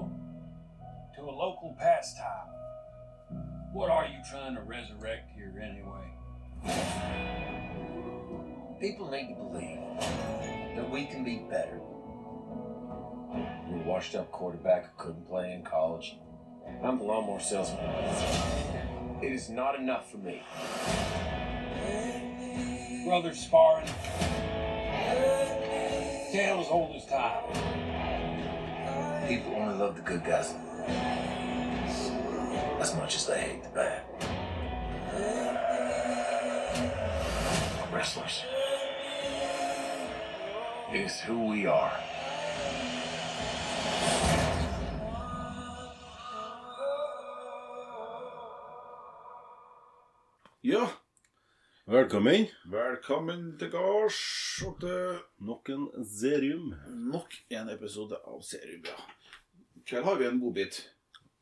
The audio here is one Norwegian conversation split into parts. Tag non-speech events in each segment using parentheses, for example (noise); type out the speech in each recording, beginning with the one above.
cathedral to a local pastime. What are you trying to resurrect here anyway? People need to believe that we can be better. You're a washed up quarterback who couldn't play in college. I'm the lawnmower salesman. It is not enough for me. Brothers sparring. Tale as old as time. People only love the good guys as much as they hate the bad. Wrestlers. is who we are. Velkommen. velkommen til gards og til Nok en serium. nok en episode av Serium, ja. I kveld har vi en godbit.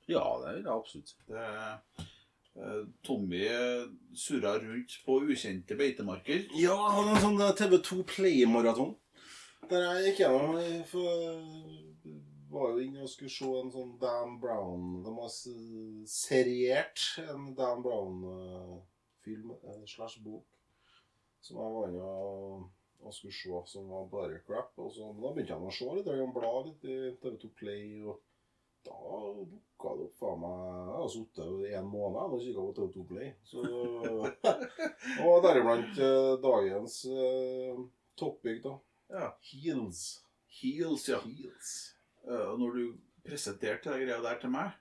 Ja, det er det absolutt. Det er, eh, Tommy surra rundt på ukjente beitemarker. Ja, jeg hadde en sånn TV2 Play-maraton. Der jeg gikk gjennom eh, For var jo inne og skulle se en sånn Dan Brown De har seriert en Dan Brown-film eh, slash bok som jeg var inne og, og skulle se, som var bare crap. Og så, men da begynte jeg å se litt, jeg bla litt i TV2 Play. og da dukka det opp faen meg Jeg har sittet i en måned og kikka på TV2 Play. Så, (laughs) og deriblant eh, dagens eh, topic, da. Ja. Heels. Heels, ja. Heels. Uh, Og når du presenterte det greia der til meg,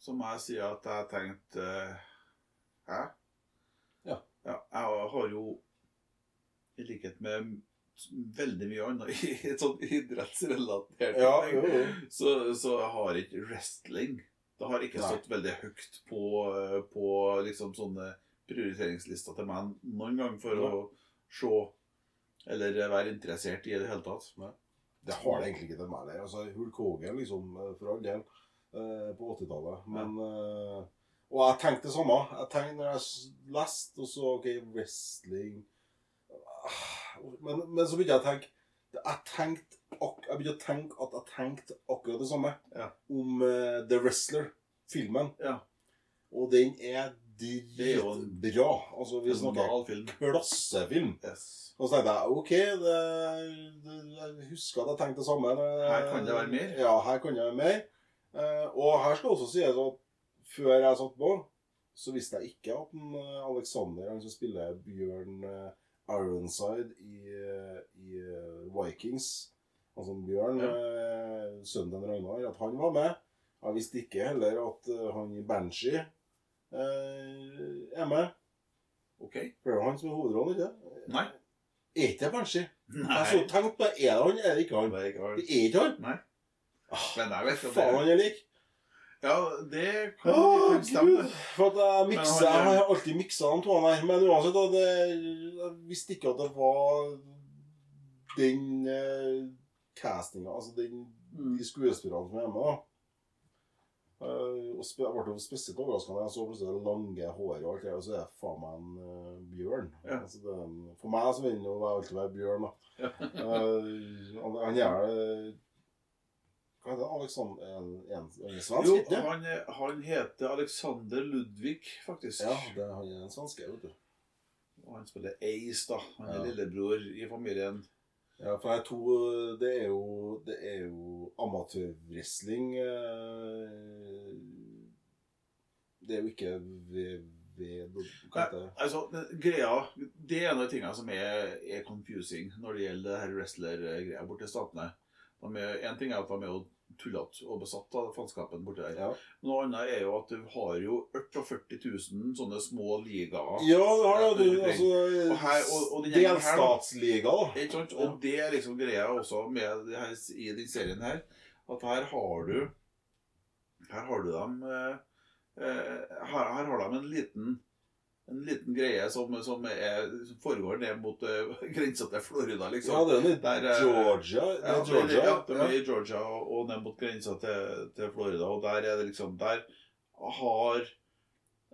så må jeg si at jeg tenkte uh, Hæ? Ja. ja. Jeg har jo, i likhet med veldig mye annet i et sånt idrettsrelatert Ja, ting, jo, jo. så, så har ikke wrestling. Det har ikke Nei. stått veldig høyt på, eh, på liksom sånne prioriteringslister til meg noen gang for Nei. å se eller være interessert i det hele tatt. Det har det egentlig ikke til meg. der. Altså, Hulk Hogan, liksom, eh, for all del, eh, på 80-tallet. Men ja. Og jeg tenkte det samme. Jeg tenkte når jeg leste, og så OK, wrestling Men, men så begynte jeg å tenke jeg, tenkte, jeg begynte å tenke at jeg tenkte akkurat det samme Ja. om uh, The Wrestler-filmen. Ja. Og den er dritbra. Altså, vi snakker film. klassefilm. Yes. Og så tenkte jeg OK, det, det, jeg husker at jeg tenkte det samme. Her kan det være mer. Ja, her kan det være mer. Uh, og her skal også sies at før jeg satt på, så visste jeg ikke at en, eh, Alexander, han som spiller Bjørn eh, Ironside i, i eh, Vikings, altså Bjørn, Ja. eh, sønnen Ragnar, at han var med. Jeg visste ikke heller at eh, han i Banshee eh, er med. OK. For det er han som er hovedrollen, ikke Nei. Er ikke det Banshee? Nei. Jeg så tenkt på, er det han, er det ikke han? Det er ikke han. Det er ikke han? Nei. Ah, Men jeg vet at Faen, han er lik. Ja, det kan, kan stemme. Gud. For at jeg mikser, jeg har alltid miksa de to her. Men uansett, da, det, jeg visste ikke at det var den eh, castinga, altså den, Mm. de skuespillerne som er med. da. Uh, og jeg ble spesielt overraska da jeg så plutselig det lange håret og alt det, og så er det faen meg en uh, bjørn. Ja. Altså, det, for meg så vil det jo alltid være bjørn, da. Eh, han, han er eh, Hva heter? Alexander En, en, en svensk? Jo, ikke? han, er- han heter Alexander Ludvig, faktisk. Ja, det, han er en svenske, vet du. Og han spiller Ace, da. Han er Ja. lillebror i familien. Ja, for jeg tror det er jo Det er jo amatørwrestling eh, Det er jo ikke ved, ved Hva? Altså, greia Det er en av de tingene som er, er confusing når det gjelder det her wrestler-greia borte i Statene. En ting er at de er jo tullete og besatt av faenskapen borti der. Ja. Noe annet er jo at du har jo 48 000 sånne små ligaer. Ja, det har det. du. Altså, Og her- og- delstatsliga, da. Ikke sant? Og det er liksom greia også med det her, i den serien her. At her har du Her har du dem eh, eh, her, her har de en liten en liten greie som, som, er, som foregår ned mot (laughs) uh, grensa til Florida, liksom. Ja, det er Der, eh, Georgia. Det Ja, er Georgia. Ja, de er Ja. i Georgia og, og ned mot grensa til, til Florida. Og der er det liksom Der har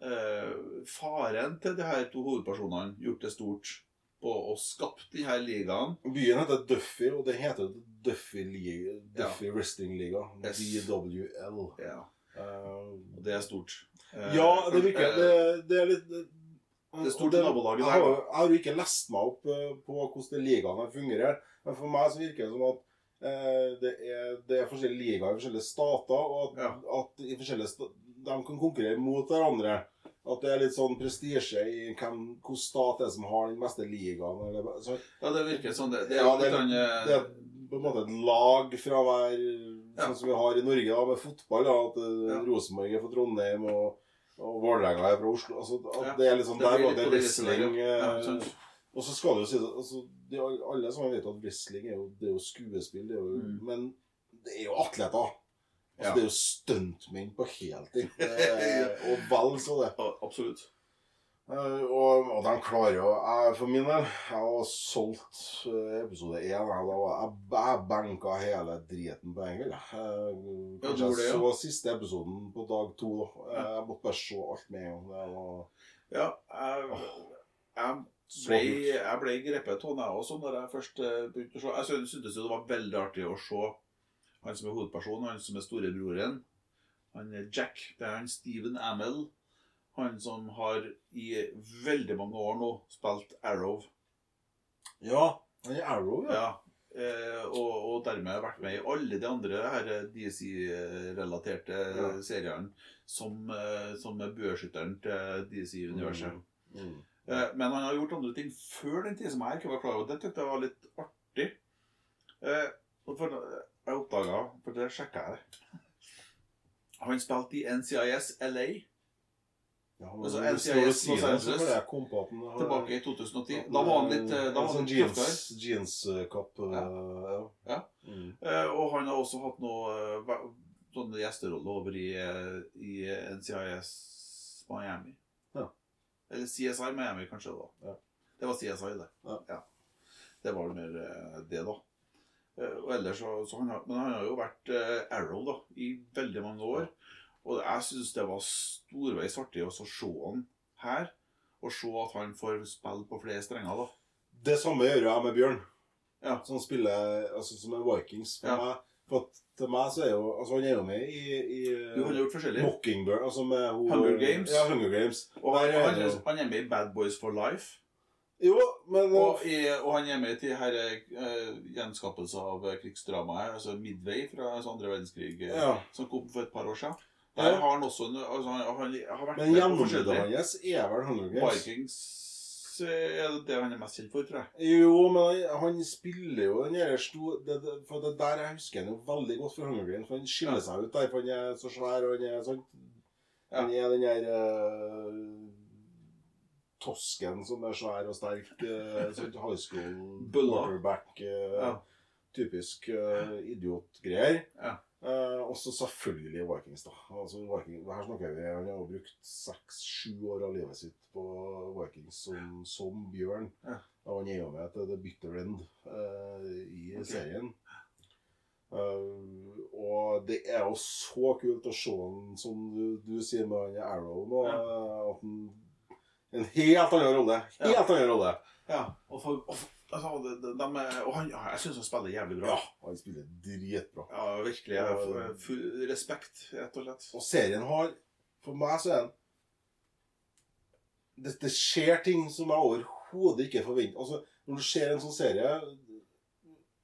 eh, faren til de her to hovedpersonene gjort det stort på å skapt de her ligaene. Byen heter Duffy, og det heter Duffy, Liga, Duffy Wrestling Liga. Yes. DWL. Ja, Uh, og det er stort. Eh, ja, det virker eh, det, det er litt det, store stort det- nabolag i Jeg der, har, jeg har jo ikke lest meg opp eh, på hvordan ligaene ligaen fungerer. Men for meg så virker det som at eh, det, er, det er forskjellige ligaer i forskjellige stater, og at, Ja. at i forskjellige sta de kan konkurrere mot hverandre. At det er litt sånn prestisje i hvem, hvilken stat det er som har den beste ligaen. Eller, så, ja, det virker sånn. Det, det er ja, det, sånn, eh, det er på en måte et lag fra hver. Sånn som vi har i Norge da, med fotball. Da, at. Rosenborg er fra Trondheim, og, og Vålerenga er fra Oslo. Altså, at det er liksom Det der var det er det wrestling eh. Og så skal det jo si det altså, de, Alle som vet at wrestling er jo, det er jo skuespill, det er jo, Mm. men det er jo atleter. Altså, Ja. Det er jo stuntmenn på heltid. (laughs) Eh, og vel så det. absolutt. Eh, og, og de klarer jo For min del, jeg har solgt eh, episode én. Jeg, jeg, jeg benka hele driten på en gang. Eh, Kanskje jeg så siste episoden på dag to. Jeg måtte bare se alt med en gang. Ja, jeg, jeg ble, jeg ble grepet av det også når jeg først begynte å se. Jeg syntes det var veldig artig å se han som er hovedpersonen, han som er storebroren. Han Jack. Det er han Steven Amell. Han som har i veldig mange år nå spilt Arrow. Ja, han er Arrow, ja. Ja. Eh, og, og dermed vært med i alle de andre DC-relaterte Ja. seriene som, eh, som er bueskytteren til DC-universet. Mm. Eh, Men han har gjort andre ting før den tid som jeg ikke var klar over. Det syntes jeg var litt artig. Eh, For jeg oppdaga, for det sjekka jeg Han spilte i NCIS LA Ja, men Altså, NCIS Los så Angeles. tilbake i 2010. Da var han litt, da var han sånn jeans, tøffere. jeanskapp. eh, ja. Ja. Mm. Eh, Og han har også hatt noe eh, sånne gjesteroller over i, i NCIS Miami. Ja. Eller CSI Miami, kanskje. da. Ja. Det var CSI, det. Ja. Det var mer det, da. Og ellers så, så han Men han har jo vært Arrow da, i veldig mange år. Og jeg syns det var storveis artig å se han her. Og se at han får spille på flere strenger. da. Det samme gjør jeg med Bjørn. Ja. Som spiller altså, som er Vikings. For Ja. meg, for til meg så er jo altså, Han er jo med i, i Du har gjort forskjellig. Mockingbird. Altså med hun, Hunger Games. Ja, Hunger Games. Og han, er han, er, han er med i Bad Boys for Life. Jo, men Og, i, og han er med til her uh, gjenskapelsen av eh, krigsdramaet, altså Midway fra altså andre verdenskrig, eh, ja. som kom for et par år siden. Der har han også en, altså, han, han har vært Men gjennombruddet hans er vel Hunger Games. Vikings eh, er det det han er mest kjent for, tror jeg. Jo, men han, han spiller jo den der store det, det, For det der jeg husker han jo veldig godt fra Hunger Games. For han skiller seg ut der, for han er så svær, og han er sånn. Han er den der uh, tosken som er svær og sterk. Uh, sånn high school quarterback. eh, Ja. Typisk uh, idiotgreier. Ja. Eh, og så selvfølgelig Vikings, da. Altså, Viking, her snakker vi, Han har jo brukt seks-sju år av livet sitt på Vikings som, som Bjørn. Ja. Og han er jo med til The Bitter End eh, i okay. serien. Uh, og det er jo så kult å se han, som du, du sier med han Arrow nå. Ja. At han En helt annen rolle. Helt Ja. annen rolle. Ja, og, for, og, for, altså, de, de, de, og han, jeg syns han spiller jævlig bra. Ja, han spiller dritbra. Ja, virkelig. Jeg får full respekt, rett og slett. Og serien har For meg så er den det, det skjer ting som jeg overhodet ikke forventer. Altså, når du ser en sånn serie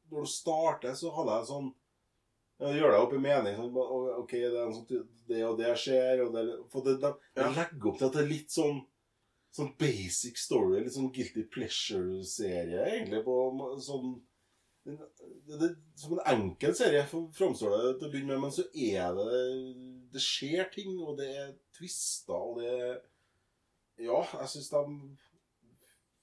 Når du starter, så hadde jeg sånn jeg Gjør deg opp i mening. Sånn, ok, det, er en sånn, det og det skjer. Og det, for det, de, de Ja. legger opp til at det er litt sånn Sånn basic story. Litt sånn Guilty Pleasure-serie, egentlig. på Sånn det, det, Som en enkel serie framstår det til å begynne med, men så er det Det skjer ting, og det er twister, og det Ja, jeg syns de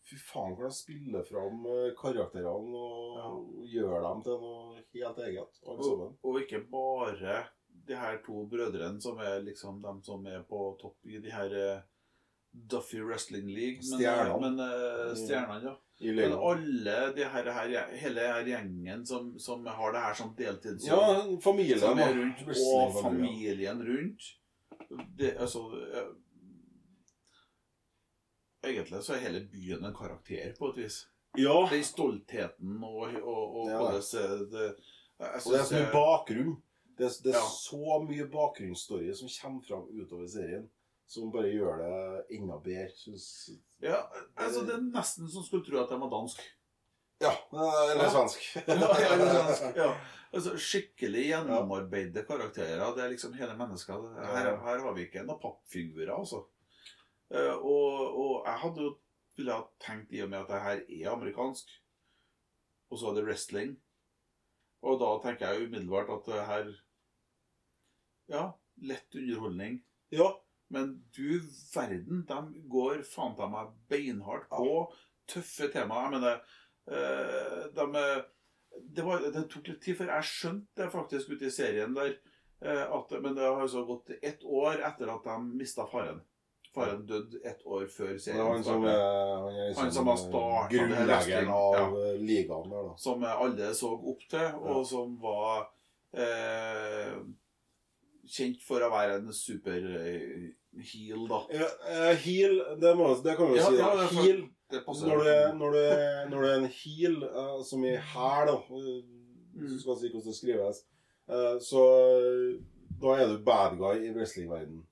Fy faen, hvordan de spiller fram eh, karakterene og gjør dem til noe helt eget, Og, og ikke bare de her to brødrene som er liksom de som er på topp i de her eh, Duffy Wrestling League. Men, Stjernene. men eh, stjernene, ja. I Men alle de her, her, hele her gjengen som, som har det her som deltidsjobb, Ja, familien som er rundt, og Wrestling-familien. rundt det, altså, eh, Egentlig så er hele byen en karakter, på et vis. Ja, Den stoltheten og, og, og Ja. det, eh, det, og det er så mye bakgrunn. Det er, det er Ja. så mye bakgrunnsstory som kommer fram utover serien, som bare gjør det enda bedre, syns Ja, altså Det er nesten som skulle tro at de var dansk. Ja, eller (laughs) Ja. svensk. ja. Altså, skikkelig gjennomarbeidede karakterer. Det er liksom hele mennesket. Her, her har vi ikke noen pappfigurer, altså. Eh, og, og jeg hadde jo ville ha tenkt i og med at det her er amerikansk, og så er det wrestling. Og da tenker jeg umiddelbart at det her Ja, lett underholdning. Ja. Men du verden, de går faen ta meg beinhardt på tøffe temaer. Jeg mener, eh, de det, var, det tok litt tid før jeg skjønte det faktisk ute i serien der. eh, At, men det har altså gått ett år etter at de mista faren. Faren døde ett år før er serien han som startet. han Han som har starta grunnleggeren av ja. eh, ligaen der, da. Som alle så opp til, og som var eh, kjent for å være en super-heel, da. Ja, uh, heal, det, må, det kan vi jo Ja, si. ja, da. det er Det når du, er, når, du er, når du er en heal, uh, som i hæl, da, eh, Mm. skal si hvordan det skrives, uh, så da er du bad guy i wrestlingverdenen.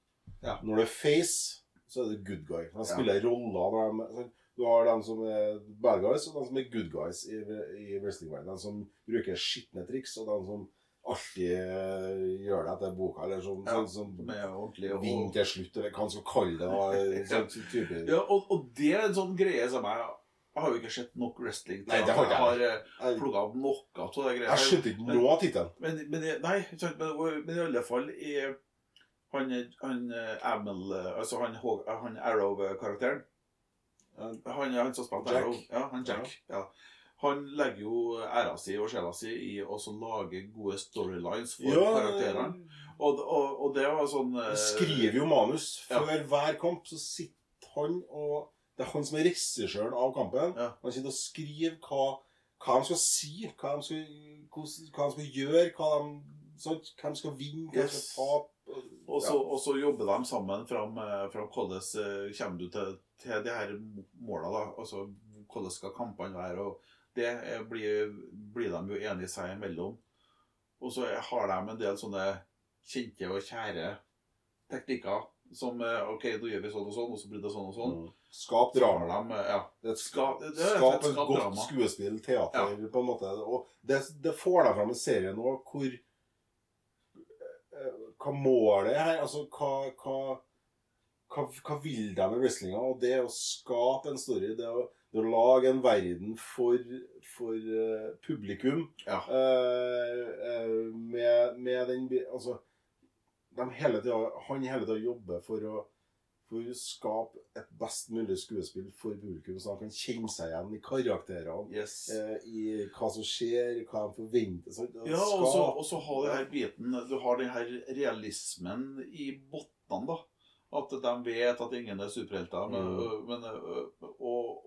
Ja. Når du er face, så er du good guy. De Ja. spiller roller. når de- sånn, Du har dem som er bad guys, og dem som er good guys i, i wrestlingverdenen. De som bruker skitne triks, og de som alltid eh, gjør det etter boka. Eller sånn, Ja, sånn som Med ordentlig og- vinner til slutt, eller hva man skal kalle det. og Sånn (laughs) type. Ja, og, og det er en sånn greie som jeg Jeg har jo ikke sett nok wrestling til Nei, det har jeg har jeg. eh, Jeg, plukka opp noe av det jeg greiene. skjønte ikke noe av tittelen. Men, men, nei, men, men i alle fall i han, han eh, Amel Altså han, han Arrow-karakteren. Han, han som spilte. Arrow. Ja, han Jack. Ja. Han legger jo æra si og sjela si i å lage gode storylines for karakterene. Og, og, og det var sånn eh, Han skriver jo manus. Ja. Hver kamp så sitter han og Det er han som er regissøren av kampen. Ja. Han sitter og skriver hva, hva de skal si, hva de skal, hva de skal gjøre, hva de, sant? hvem skal vinne, hvem Yes. skal tape. Og så, og så jobber de sammen fram, eh, fram hvordan eh, kommer du til, til de her måla. da, altså Hvordan skal kampene være. og Det eh, blir, blir de jo enige seg imellom. Og så har de en del sånne kjente og kjære teknikker. Som eh, OK, da gjør vi sånn og sånn, og så blir det sånn og sånn. Mm. Skap drama. de, eh, ja, Det et Skap- det er skap et skap godt drama. skuespill, teater, på en måte. Og det, det får deg fram i serien nå hvor Hva målet er her? Altså, hva, hva, hva, hva vil de med wrestlinga? Og det å skape en story, det å, det å lage en verden for, for uh, publikum Ja. uh, uh, med, med den Altså, de hele tiden, han hele tida jobber for å for å skape et best mulig skuespill for publikum, så han kan kjenne seg igjen i karakterene. yes. Eh, I hva som skjer, hva de forventer. Så, å Ja, og så, og så har du her biten Du har den her realismen i bunnene, da. At de vet at ingen er superhelter. Mm. men, og,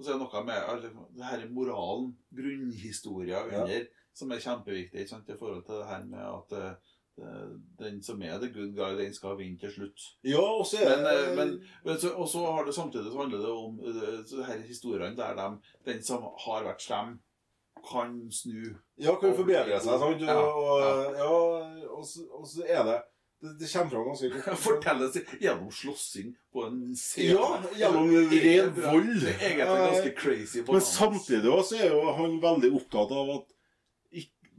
og så er det noe med det her moralen, grunnhistoria Ja. under, som er kjempeviktig ikke sant, i forhold til det her med at ø, den som er the good guy, den skal vinne til slutt. Ja, og så er Men, det eh, men, men så, og så har det samtidig så handler det om uh, så her historiene der de, den som har vært slem, kan snu. Ja, kan forbedre seg. Sant? Ja, Og, ja, og, så, og så er det Det, det kommer fram ganske (laughs) Fortelles gjennom slåssing på en scene. Ja, gjennom ren vold. Egentlig ganske crazy. Men samtidig også er jo han veldig opptatt av at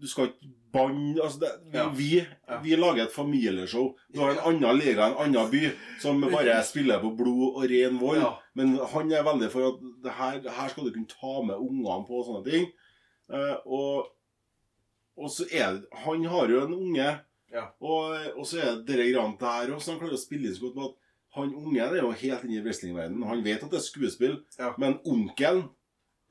du skal ikke banne altså Ja. vi, vi lager et familieshow. Du har en annen liga, en annen by, som bare spiller på blod og ren vold. Ja. Men han er veldig for at det her, her skal du kunne ta med ungene på og sånne ting. Eh, og, og så er Han har jo en unge, Ja. og, og så er det dere greiene der også. Han klarer å spille så godt med at han unge er jo helt inne i wrestlingverdenen. Han vet at det er skuespill, Ja. men onkelen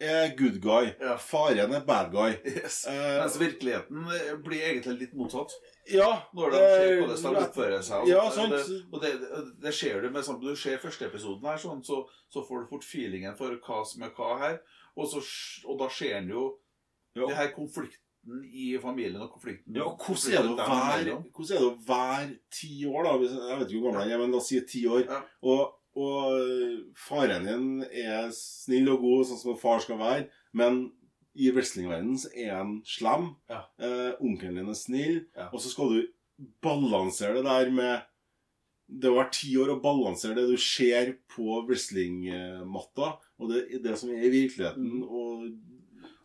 er good guy. Ja. Faren er bad guy. Yes. Eh, Mens virkeligheten eh, blir egentlig litt motsatt. ja. Når de ser eh, hvordan de oppfører seg. og Ja, sånt. sant. Det, og det, det, det ser du med sånn, Du ser første episoden her, sånn, så, så får du fort feelingen for hva som er hva her. Og, så, og da ser en jo Ja. det her konflikten i familien og konflikten Ja, og hvordan er det å være. Hvordan er det å være ti år, da? Jeg vet ikke hvor gammel han er, men la oss si ti år. Ja. Og, og faren din er snill og god, sånn som en far skal være, men i wrestlingverdenen er han slem. Ja. Eh, onkelen din er snill. Ja. Og så skal du balansere det der med Det å være ti år og balansere det du ser på wrestlingmatta, og det, det som er i virkeligheten, og,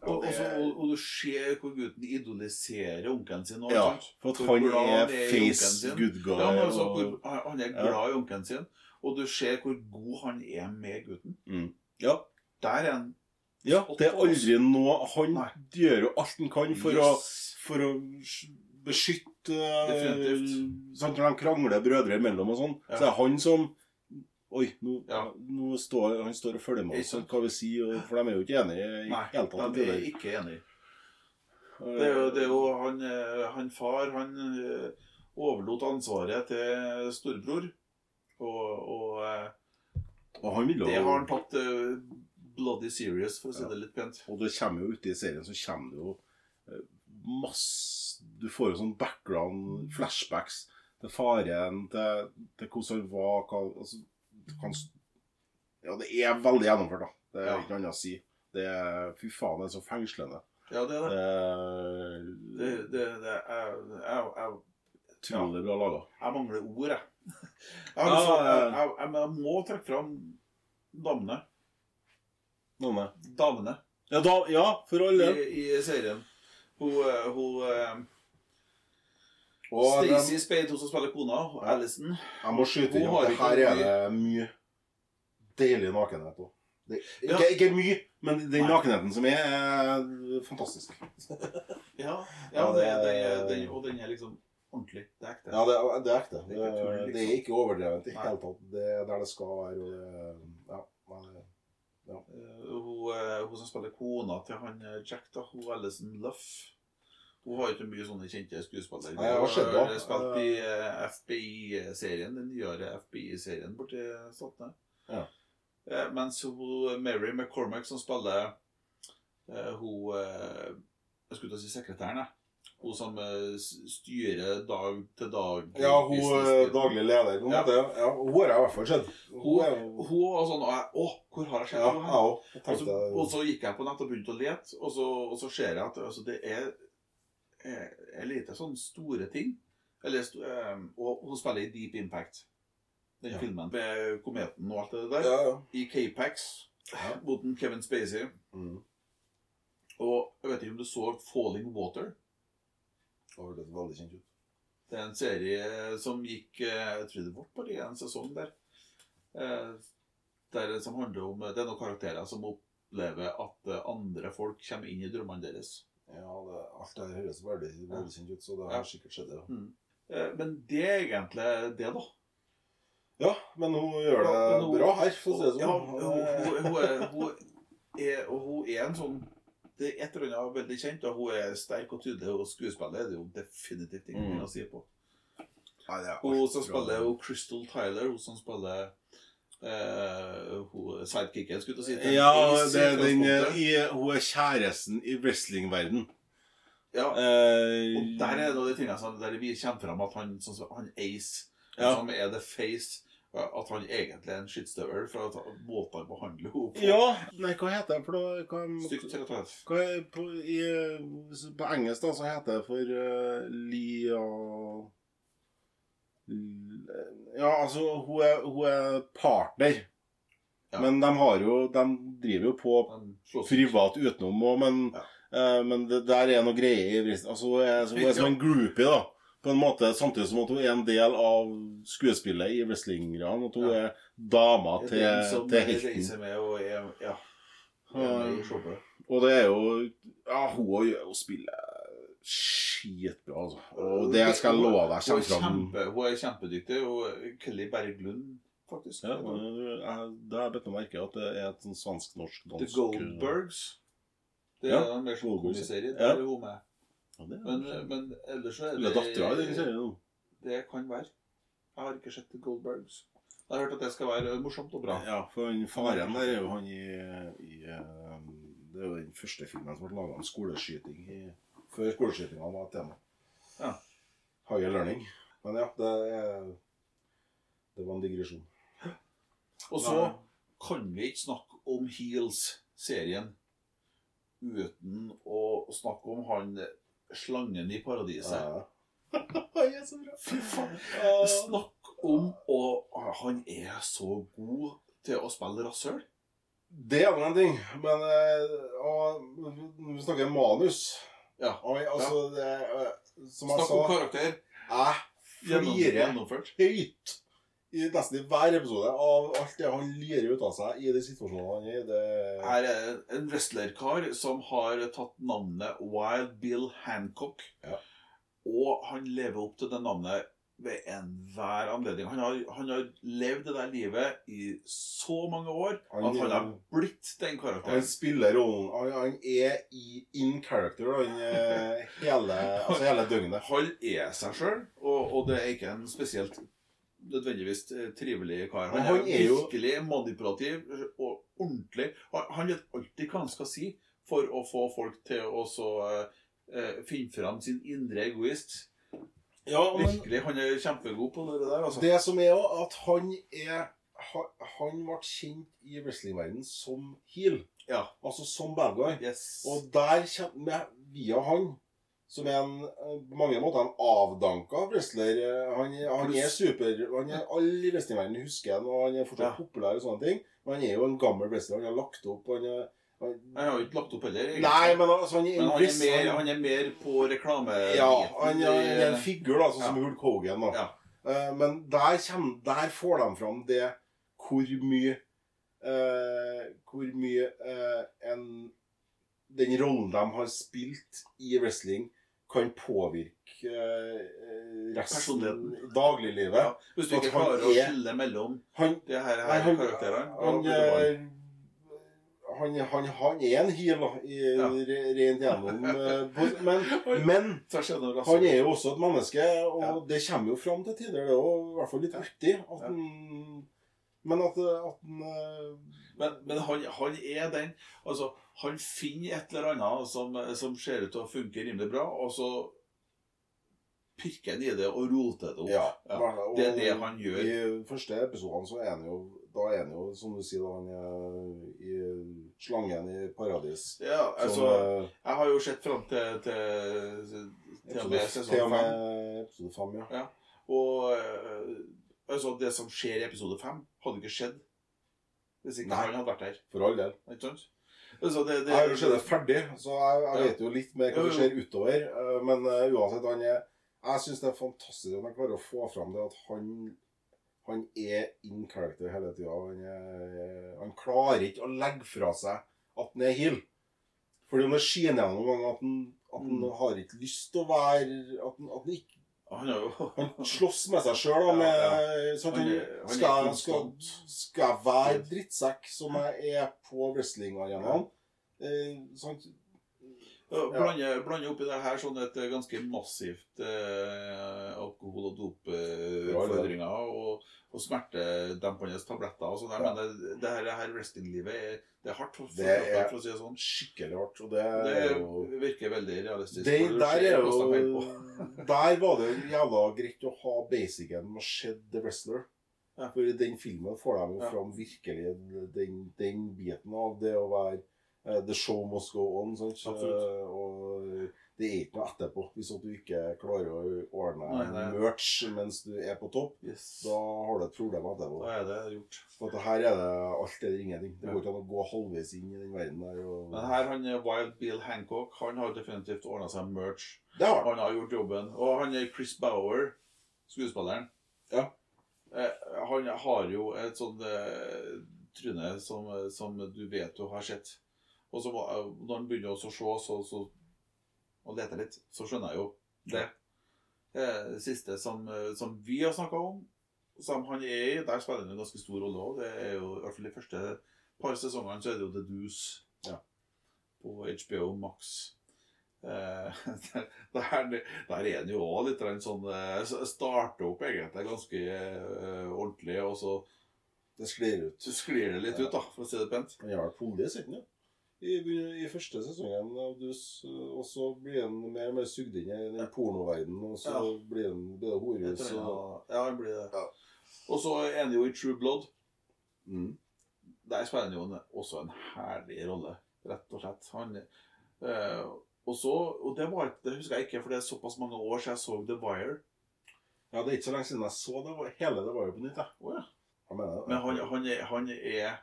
Og, og, også, og, og du ser hvor gutten idoliserer onkelen sin. også, Ja, for at han er han i face good guy. Ja, altså, hvor, han- er glad i onkelen sin, og du ser hvor god han er med gutten. Ja. Der er han Ja, det er aldri noe Han Nei. gjør jo alt han kan for, å, for å beskytte Definitivt. sant, Når de krangler brødre imellom og sånn, Ja. så er han som Oi, nå, Ja. nå står han står og følger med oss, hva vi sier, for de er jo ikke enige i Nei, hele tatt. de er ikke enige. Det er jo, det er jo han, eh, han far Han eh, overlot ansvaret til storebror. Og, og eh, Og han vil det har han tatt eh, bloody serious, for å si det litt pent. Og det kommer jo ute i serien, så kommer det jo eh, masse Du får jo sånn background, flashbacks til faren, til, til hvordan han var hva, altså, kan, Ja, det er veldig gjennomført, da. Det er Ja. ikke noe annet å si. Det er, fy faen, det er så fengslende. Ja, det er det. Det Det, det, det er, jeg, jeg, utrolig bra laga. jeg mangler ord, jeg. Jeg, (laughs) har Ja, lyst til å- ja. jeg, jeg, jeg, må trekke fram damene. Damene. Damene Ja, da, ja, for alle. i, i serien. Hun, eh, hun eh, Stacey Spade, hun som spiller kona, og Alison Jeg må skyte inn at her er det mye deilig nakenhet òg. Ja. Ikke, ikke mye, men den nakenheten som er, er fantastisk. (laughs) Ja, ja Ja, det, det- det, den, og den er liksom ordentlig. Det er ekte. Ja, det, er- det er ekte. Det Det, er det liksom. er ikke overdrevet i det hele tatt. Det er der det skal være. Ja, nei, det- Eh, hun, eh, hun som spiller kona til han eh, Jack, da, hun Alison Luff Hun har ikke mye sånne kjente skuespillere. Hun har spilt i eh, FBI-serien, den nyere FBI-serien borti Statene. Ja. Eh, mens hun, Mary McCormack, som spiller eh, hun Jeg skulle til å si sekretæren, jeg. Hun som styrer dag til dag. ja, hun businessen. er daglig leder. Hun, Ja. Det, Ja, hun har jeg i hvert fall sett. Hun, Hun hun var sånn jeg, Å, hvor har jeg sett Ja, henne? Og og så gikk jeg på nett og begynte å lete, og så, og så ser jeg at altså, det er, er, lite sånne store ting. Eller, eh, og hun spiller i Deep Impact, den Ja. filmen med kometen og alt det der. Ja, ja. I K-Pax Ja. mot Kevin Spacey. Mm. Og jeg vet ikke om du så Falling Water. Det var veldig kjent ut. Det er en serie som gikk eh, Jeg tror det var bare en sesong der. Eh, der som handler om Det er noen karakterer som opplever at eh, andre folk kommer inn i drømmene deres. Ja, det, alt det høres veldig, velkjent ut, så det Ja. har sikkert skjedd, det. ja. Mm. Men det er egentlig det, da. Ja, men hun gjør det Ja, hun- bra her, for å si det Ja, sånn. hun, hun, hun, er, hun, er, hun er en sånn Det er et eller annet veldig kjent, og hun er sterk og tydelig, og skuespillet er det jo definitivt ingenting Mm. å si på. Nei, Hun som spiller Crystal Tyler, hun som spiller eh, hun, sidekicken, skulle du si. til Ja, det er den, i, hun er kjæresten i wrestlingverden. Ja, Uh, og der er det de tingene som, der vi kommer fram at han, sånn som han Ace, Ja. som er the face, at han egentlig er en skittstøvel, for at måten han behandler henne på. ja Nei, hva heter det for noe? Hva, hva på, i, eh, på engelsk da, så heter det for uh, Lia Ja, altså, hun er, hun er partner. Ja. Men de har jo De driver jo på privat utenom òg, men, Ja. eh, men det der er noe greier i. Altså, hun er, hun er som en groupie, da. På en måte, Samtidig som at hun er en del av skuespillet i wrestlinggreiene. At hun Ja. er dama Det til, er den som til helten. med og er, ja. Og det er jo Ja, hun jo spillet skitbra, altså. Og det skal jeg love deg Hun er, kommer fram kjempe, hun er kjempedyktig. Og Kelly Berglund, faktisk. ja, jeg, Det har jeg bedt meg merke at det er et sånn svensk-norsk dansk The Goldbergs. Det er Ja, en mer sånn komiserie. ja. Der er hun med. Ja, det er Men, men ellers så er det dattera i den serien. Det kan være. Jeg har ikke sett The Goldbergs. Jeg har hørt at det skal være morsomt og bra. Ja, for han faren der er jo han i, i eh, Det er jo den første filmen som ble laga om skoleskyting i, før skoleskytinga var et tema. Ja. Higher learning. Men ja, det er Det var en digresjon. Og så kan vi ikke snakke om Heels-serien uten å snakke om han slangen i paradiset. Ja. (laughs) Han så bra. Fy faen. Snakk om å han er så god til å spille rasshøl. Det er nå en ting, men eh, og, Når vi snakker manus Ja. og, altså, det, eh, Som jeg Snakk om karakter. jeg flirer gjennomført. høyt i nesten i hver episode av alt det han lirer ut av seg i de situasjonene han er i. Det, Her er en wrestlerkar som har tatt navnet Wild Bill Hancock. Ja. Og han lever opp til det navnet ved enhver anledning. Han har, han har levd det der livet i så mange år Han- at han har blitt den karakteren. han spiller rollen Han, han er i in character han, er hele, altså hele døgnet. Han er seg sjøl, og, og det er ikke en spesielt nødvendigvis eh, trivelig kar. Han, han er, er jo- virkelig manipulativ og ordentlig. Han, han vet alltid hva han skal si for å få folk til å så, uh, finne fram sin indre egoist. Ja, men Virkelig, Han er kjempegod på det der. altså. det som er òg, at han er han, ble kjent i wrestlingverdenen som heel. Ja. Altså som bad guy. Yes. Og der kommer via han, som er en, eh, på mange måter en avdanka wrestler Han, han er super han er, Alle i wrestlingverdenen husker han, og han er fortsatt Ja. populær. og sånne ting Men han er jo en gammel wrestler. Han har lagt opp han er, han, har jo ikke lagt opp heller. egentlig. Nei, men altså, han Men han er, mer, han- er mer på reklame... Ja, han er, han er en figur, da, sånn Ja. som Hulk Hogan. Da. Ja. Eh, men der, kommer, der får de fram det hvor mye uh, Hvor mye uh, en, den rollen de har spilt i wrestling, kan påvirke uh, resten dagliglivet. Ja. Hvis du ikke klarer å skille mellom Han, de her, her han, karakterene han, blir det bare- eh, han, han, han er en heal, da, i, Ja. rent gjennom. eh, (laughs) Men, men Han er jo også et menneske, og Ja. det kommer jo fram til tider. Det er jo i hvert fall litt artig. At Ja. men at, at han eh, Men, men han, han er den Altså, han finner et eller annet som, som ser ut til å funke rimelig bra, og så pirker han i det og roter det opp. Ja. Ja, og det er det han gjør. I første episoden så er han jo Da er han jo, som du sier, da, han er i slangen i paradis. Ja, altså Som, eh, Jeg har jo sett fram til, til, til og med sesong fem. episode fem, ja. Og eh, altså, det som skjer i episode fem, hadde ikke skjedd hvis ikke Nei. han hadde vært der. For all del. Ikke sant? Altså, det, det, Jeg har jo sett det ferdig, så jeg, jeg Ja. vet jo litt mer hva som skjer utover. eh, Men uh, uansett, han er Jeg syns det er fantastisk at han klarer å få fram det at han han er in character hele tida. Han, han klarer ikke å legge fra seg at han er heal. Fordi det skinner gjennom ganger at han, at han Mm. har ikke lyst til å være At han, at han ikke (laughs) Han slåss med seg sjøl. Ja, ja. sånn, skal, skal, skal jeg være drittsekk som jeg er på wrestlingarenaen? Eh, sånn, Ja, Blande, blande oppi det her sånn et ganske massivt eh, alkohol- og doputfordringer og, og smertedempende tabletter og sånn. der, Ja. Men det, det her, her wrestlinglivet det er hardt, for, for, Det er- for å si det sånn. skikkelig hardt. Og det Det er virker veldig realistisk. det, der, er jo, (laughs) (laughs) der var det jævla greit å ha basicen med Shed the Wrestler. Ja. For i den filmen får de jo Ja. fram virkelig den, den biten av det å være uh, The show must go on. Sant? Absolutt. Uh, og det er ikke noe etterpå hvis du ikke klarer å ordne Nei, nei. merch mens du er på topp. Yes. Da har du et problem etterpå. Da er det gjort. For her er det alt eller ingenting. Det går ikke an å gå halvveis inn i den verden der. Og... Men her, han Wild Bill Hancock, han har definitivt ordna seg merch. Det har han. Har gjort jobben. Og han er Chris Bauer, skuespilleren. Ja. Eh, han har jo et sånt eh, tryne som, som du vet du har sett. Og så når han begynner å se så, så, og leter litt, så skjønner jeg jo det. Eh, Det siste som, eh, som vi har snakka om, som han er i, der spiller han en ganske stor rolle òg. Det er jo i hvert fall de første par sesongene så er det jo The Deuce Ja. på HBO Max. Eh, der, (laughs) der, der er han jo òg litt sånn Starter opp egentlig ganske uh, ordentlig, og så Det sklir ut. så sklir det litt ut, da, for å si det pent. Han har vært politi, jo. I, I første sesongen av Dus, og så blir han mer og mer sugd inn i den pornoverdenen, og så Ja. blir han det horehus og Ja, han blir det. Ja. Og så er han jo i True Blood. mm. Der spiller han jo en, også en herlig rolle, rett og slett. Han, øh, og så, og det, var, det husker jeg ikke, for det er såpass mange år siden jeg så The Wire. Ja, det er ikke så lenge siden jeg så det. Hele The Wire på nytt, jeg. Oh, ja. Jeg mener. Men han, han, er, han er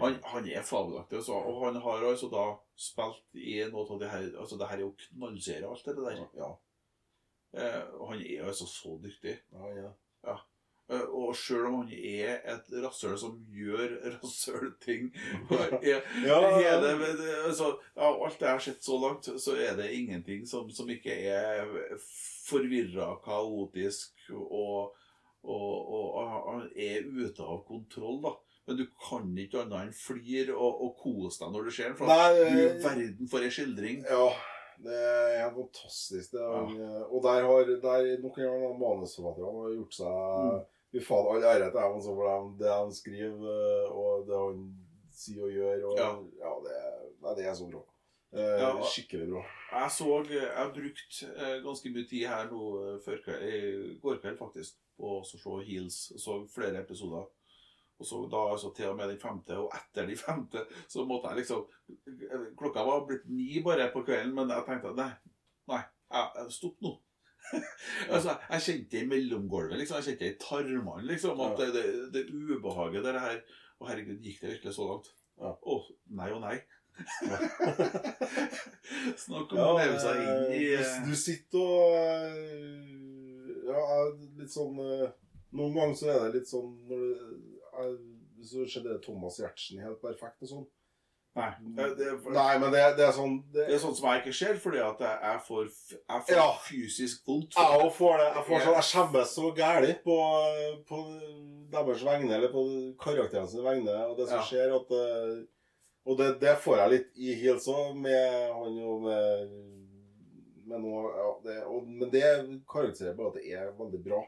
han, han er fabelaktig. Altså. Og han har altså da spilt i noe av det her Altså, det her er jo knallserie, alt det der. Ja, Eh, og han er altså så dyktig. ja, ja. ja. Eh, Og sjøl om han er et rasshøl som gjør (laughs) rasshølting ja, Ja, det- altså, Av alt jeg har sett så langt, så er det ingenting som, som ikke er forvirra, kaotisk og, og, og, og er ute av kontroll, da. Men du kan ikke annet enn flire og, og kose deg når du ser den. For Nei, du verden for ei skildring. Ja, det er helt fantastisk. Det. Han, Og der har der, nok en gang manusforfatterne har gjort seg Fy faen, all ære til dem altså, for dem, det han skriver, eh, og det han sier og gjør. Og, ja. Ja. det, er- nei, det er så bra. Eh, Ja, skikkelig bra. Jeg så Jeg har brukt eh, ganske mye tid her nå eh, før i går kveld, faktisk, på å se Heels. Så flere episoder. Og så da altså til og med den femte, og etter de femte, så måtte jeg liksom Klokka var blitt ni bare på kvelden, men jeg tenkte nei, nei, stopp nå. (laughs) altså, jeg kjente i mellomgulvet, liksom. Jeg kjente i tarmene, liksom. At det, det, det ubehaget der her Å, herregud, gikk det virkelig så langt? Ja. Å, nei og nei. (laughs) Snakk om Ja, å leve seg inn i eh, eh, du, du sitter og eh, Ja, litt sånn Noen ganger så er det litt sånn når det, eh, Så skjedde Thomas Giertsen helt perfekt og sånn. Nei. Det, det, Nei, men det, det er sånn det, det er sånt som jeg ikke ser, fordi at jeg, får, jeg får Ja. fysisk vondt. Jeg òg får det. Jeg får sånn, jeg skjemmes så gæli på, på deres vegne, eller på karakterens vegne, og det som Ja. skjer, at eh, Og det, det får jeg litt i hils òg, med han og med, med noe ja, det, og, Men det karakteriserer bare at det er veldig bra.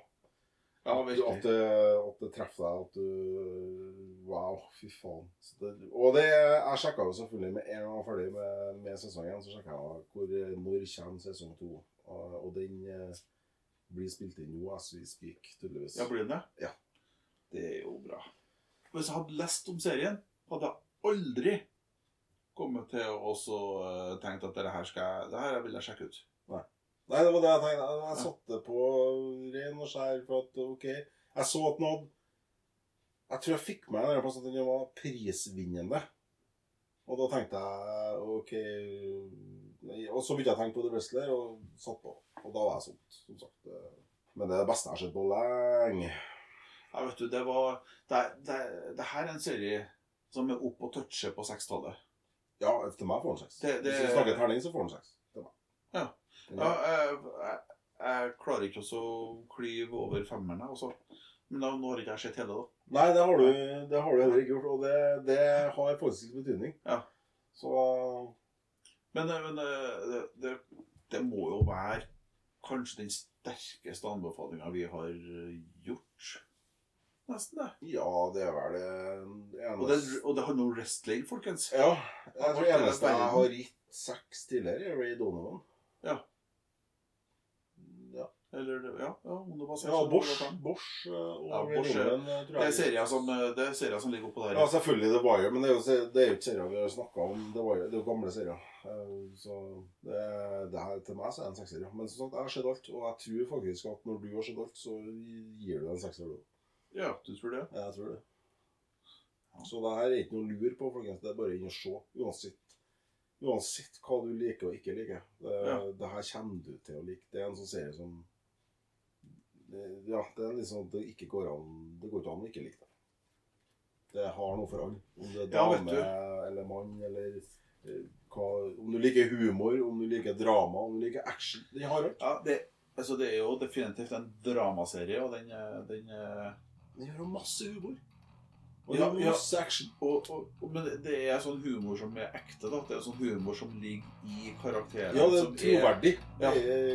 Ja, At, at, det, at det treffer deg, at du Wow, fy faen. Så det, og det Jeg sjekka jo selvfølgelig med en gang jeg var ferdig med, med sesongen, så sjekka jeg hvor når kommer sesong to. Og, og den eh, blir spilt inn nå as we speak, tydeligvis. Ja, blir den det? Ja. Det er jo bra. Hvis jeg hadde lest om serien, hadde jeg aldri kommet til å også uh, tenkt at dette her skal dette her vil jeg sjekke ut. Nei, det var det jeg tenkte. Jeg, satte på ren og skjær for at OK. Jeg så at noe Jeg tror jeg fikk med en plass at den var prisvinnende. Og da tenkte jeg OK Og så begynte jeg å tenke på The Wrestler og satt på. Og da var jeg solgt, som sagt. Men det er det beste jeg har sett på lenge. Ja, vet du, det var det, det, det her er en serie som er opp og toucher på 60-tallet. Ja, til meg får han seks. Hvis vi snakker terning, så får han seks. Til meg. Ja. Ja, jeg, jeg, jeg klarer ikke å klyve over femmeren, jeg, også. Men da, nå har ikke jeg sett hele, da. Nei, det har, du, det har du heller ikke gjort, og det, det har faktisk betydning. Ja. Så Men, eh, men eh, det, det, det må jo være kanskje den sterkeste anbefalinga vi har eh, gjort. Nesten, det. ja, det er vel det Og det, eneste og det handler om wrestling, folkens. Ja. Jeg tror eneste jeg har gitt seks tidligere, er Ray Donovan. Eller ja, ja det ja Bosch. Bosch eh, og Ja, Bosch Donovan eh, Det er serier som, eh, det er serier som ligger oppå der. Ja, selvfølgelig The Wire, men det er jo, det er jo ikke serier vi har snakka om. Det, var, det er jo gamle serier. Så det, det her til meg så er det en seksserie. Men som sagt, jeg har sett alt, og jeg tror faktisk at når du har sett alt, så gir du en sekser, du. Ja, du tror det? Jeg tror det. Så det her er ikke noe lur på, folkens. Det er bare inn og se. Uansett, uansett hva du liker og ikke liker. Det, Ja. det her kommer du til å like. Det er en sånn serie som det, Ja, det er sånn at det ikke går an Det går ikke an å ikke like det. det har noe for alle. Om det er dame ja, eller mann, eller eh, hva, om du liker humor, om du liker drama, om du liker action. Det har alt. Ja, det, altså det er jo definitivt en dramaserie, og den, eh, den eh, Den gjør masse humor. Og Ja, ja. action. og, og, og, Men det- det er sånn humor som er ekte. da Det er sånn humor som ligger i karakteren. Ja, det er troverdig. Ja,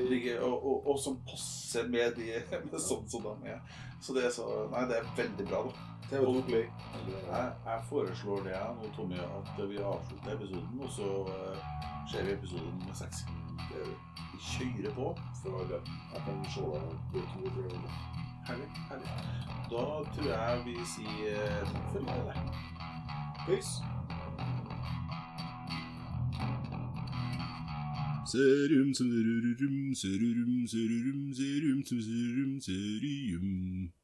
ligger, og, som passer med, de, (laughs) med sånn som de er. Så det er så Nei, det er veldig bra, da. TV2 Play. Jeg, jeg foreslår det nå, Tommy, at vi avslutter episoden, og så eh, ser vi episoden med seks. Det er Vi kjører på. for alle. Jeg kan se det. Herlig. herlig. Da tror jeg vi sier eh, takk for i dag. Peace. Serum, serum, serum, serum, serum, serum, serum, serum.